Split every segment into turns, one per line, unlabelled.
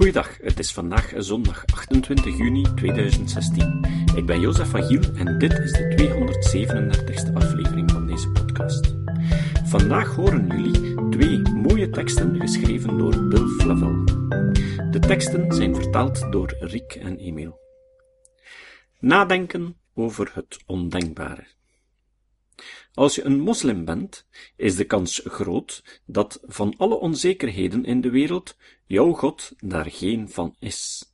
Goeiedag, het is vandaag zondag 28 juni 2016. Ik ben Jozef van Giel en dit is de 237ste aflevering van deze podcast. Vandaag horen jullie twee mooie teksten geschreven door Bill Flavel. De teksten zijn vertaald door Riek en Emil. Nadenken over het ondenkbare. Als je een moslim bent, is de kans groot dat van alle onzekerheden in de wereld jouw God daar geen van is.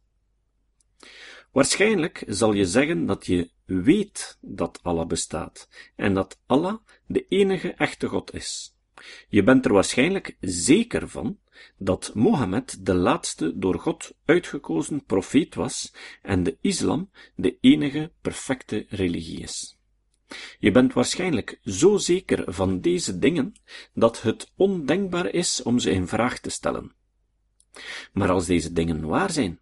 Waarschijnlijk zal je zeggen dat je weet dat Allah bestaat en dat Allah de enige echte God is. Je bent er waarschijnlijk zeker van dat Mohammed de laatste door God uitgekozen profeet was en de islam de enige perfecte religie is. Je bent waarschijnlijk zo zeker van deze dingen dat het ondenkbaar is om ze in vraag te stellen. Maar als deze dingen waar zijn,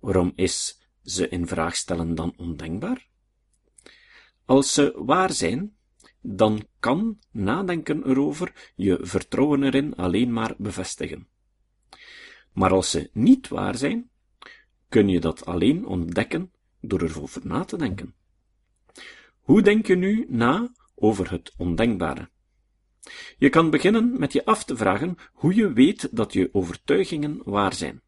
waarom is ze in vraag stellen dan ondenkbaar? Als ze waar zijn, dan kan nadenken erover je vertrouwen erin alleen maar bevestigen. Maar als ze niet waar zijn, kun je dat alleen ontdekken door erover na te denken. Hoe denk je nu na over het ondenkbare? Je kan beginnen met je af te vragen hoe je weet dat je overtuigingen waar zijn.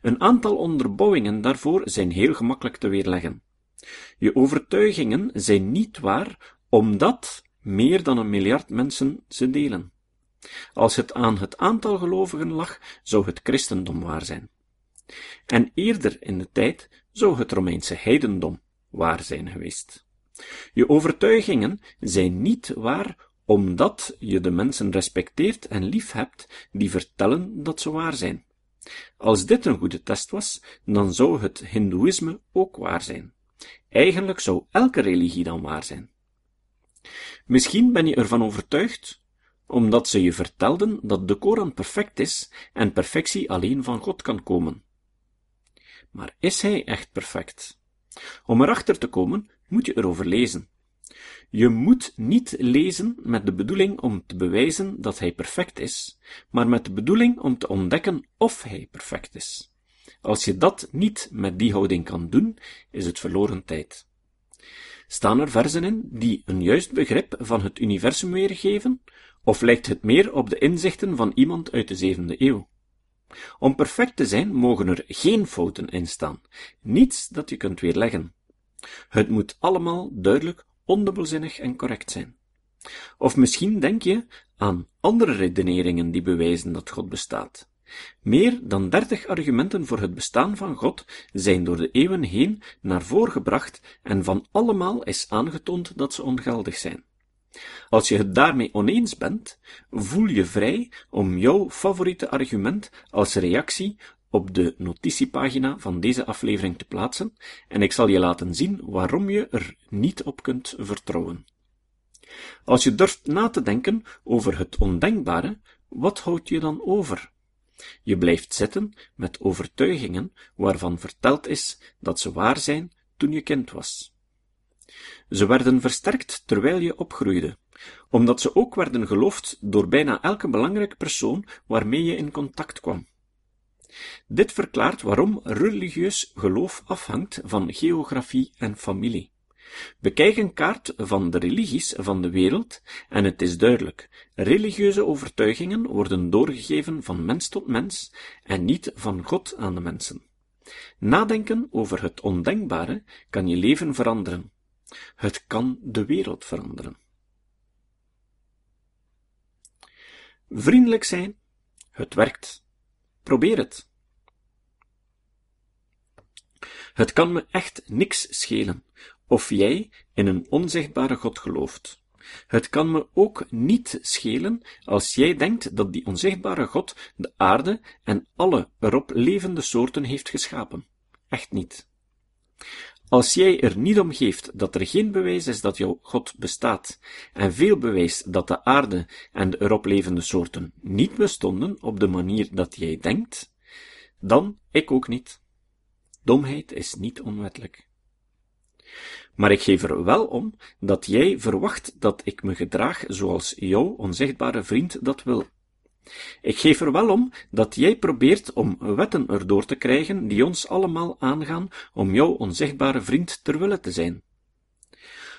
Een aantal onderbouwingen daarvoor zijn heel gemakkelijk te weerleggen. Je overtuigingen zijn niet waar omdat meer dan een miljard mensen ze delen. Als het aan het aantal gelovigen lag, zou het christendom waar zijn. En eerder in de tijd zou het Romeinse heidendom waar zijn geweest. Je overtuigingen zijn niet waar omdat je de mensen respecteert en lief hebt die vertellen dat ze waar zijn. Als dit een goede test was, dan zou het Hindoeïsme ook waar zijn. Eigenlijk zou elke religie dan waar zijn. Misschien ben je ervan overtuigd omdat ze je vertelden dat de Koran perfect is en perfectie alleen van God kan komen. Maar is hij echt perfect? Om erachter te komen, moet je erover lezen. Je moet niet lezen met de bedoeling om te bewijzen dat hij perfect is, maar met de bedoeling om te ontdekken of hij perfect is. Als je dat niet met die houding kan doen, is het verloren tijd. Staan er verzen in die een juist begrip van het universum weergeven, of lijkt het meer op de inzichten van iemand uit de zevende eeuw? Om perfect te zijn, mogen er geen fouten in staan, niets dat je kunt weerleggen. Het moet allemaal duidelijk, ondubbelzinnig en correct zijn. Of misschien denk je aan andere redeneringen die bewijzen dat God bestaat. Meer dan dertig argumenten voor het bestaan van God zijn door de eeuwen heen naar voren gebracht en van allemaal is aangetoond dat ze ongeldig zijn. Als je het daarmee oneens bent, voel je vrij om jouw favoriete argument als reactie op de notitiepagina van deze aflevering te plaatsen en ik zal je laten zien waarom je er niet op kunt vertrouwen. Als je durft na te denken over het ondenkbare, wat houd je dan over? Je blijft zitten met overtuigingen waarvan verteld is dat ze waar zijn toen je kind was. Ze werden versterkt terwijl je opgroeide, omdat ze ook werden geloofd door bijna elke belangrijke persoon waarmee je in contact kwam. Dit verklaart waarom religieus geloof afhangt van geografie en familie. Bekijk een kaart van de religies van de wereld en het is duidelijk, religieuze overtuigingen worden doorgegeven van mens tot mens en niet van God aan de mensen. Nadenken over het ondenkbare kan je leven veranderen. Het kan de wereld veranderen. Vriendelijk zijn, het werkt. Probeer het. Het kan me echt niks schelen of jij in een onzichtbare God gelooft. Het kan me ook niet schelen als jij denkt dat die onzichtbare God de aarde en alle erop levende soorten heeft geschapen. Echt niet. Als jij er niet om geeft dat er geen bewijs is dat jouw God bestaat, en veel bewijs dat de aarde en de erop levende soorten niet bestonden op de manier dat jij denkt, dan ik ook niet. Domheid is niet onwettelijk. Maar ik geef er wel om dat jij verwacht dat ik me gedraag zoals jouw onzichtbare vriend dat wil. Ik geef er wel om dat jij probeert om wetten erdoor te krijgen die ons allemaal aangaan om jouw onzichtbare vriend ter wille te zijn.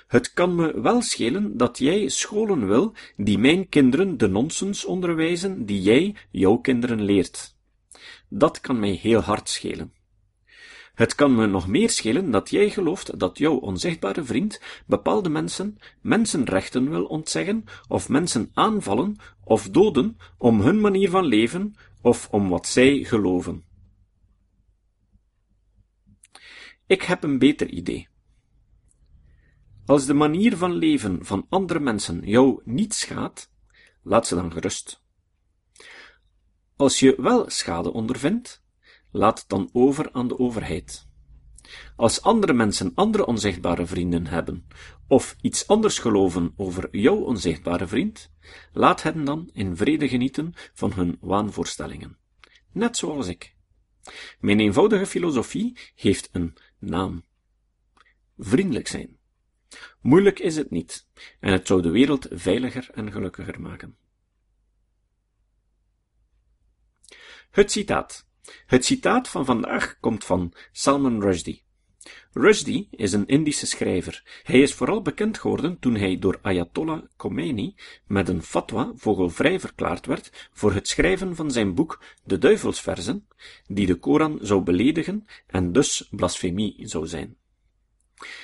Het kan me wel schelen dat jij scholen wil die mijn kinderen de nonsens onderwijzen die jij jouw kinderen leert. Dat kan mij heel hard schelen. Het kan me nog meer schelen dat jij gelooft dat jouw onzichtbare vriend bepaalde mensen mensenrechten wil ontzeggen, of mensen aanvallen of doden om hun manier van leven of om wat zij geloven. Ik heb een beter idee. Als de manier van leven van andere mensen jou niet schaadt, laat ze dan gerust. Als je wel schade ondervindt, laat het dan over aan de overheid. Als andere mensen andere onzichtbare vrienden hebben, of iets anders geloven over jouw onzichtbare vriend, laat hen dan in vrede genieten van hun waanvoorstellingen. Net zoals ik. Mijn eenvoudige filosofie heeft een naam. Vriendelijk zijn. Moeilijk is het niet, en het zou de wereld veiliger en gelukkiger maken. Het citaat. Het citaat van vandaag komt van Salman Rushdie. Rushdie is een Indische schrijver. Hij is vooral bekend geworden toen hij door Ayatollah Khomeini met een fatwa vogelvrij verklaard werd voor het schrijven van zijn boek De Duivelsverzen, die de Koran zou beledigen en dus blasfemie zou zijn.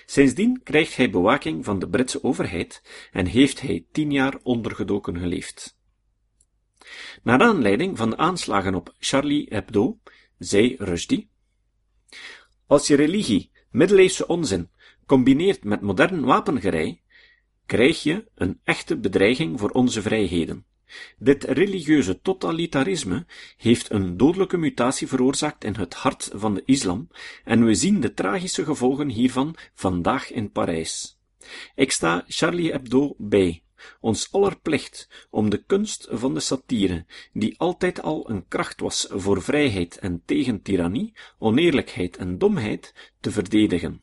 Sindsdien krijgt hij bewaking van de Britse overheid en heeft hij tien jaar ondergedoken geleefd. Naar aanleiding van de aanslagen op Charlie Hebdo, zei Rushdie, als je religie, middeleeuwse onzin, combineert met modern wapengerij, krijg je een echte bedreiging voor onze vrijheden. Dit religieuze totalitarisme heeft een dodelijke mutatie veroorzaakt in het hart van de islam, en we zien de tragische gevolgen hiervan vandaag in Parijs. Ik sta Charlie Hebdo bij, ons aller plicht om de kunst van de satire, die altijd al een kracht was voor vrijheid en tegen tirannie, oneerlijkheid en domheid, te verdedigen.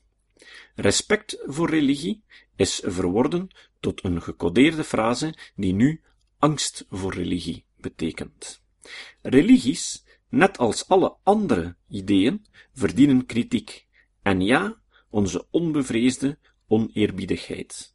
Respect voor religie is verworden tot een gecodeerde frase die nu angst voor religie betekent. Religies, net als alle andere ideeën, verdienen kritiek, en ja, onze onbevreesde oneerbiedigheid.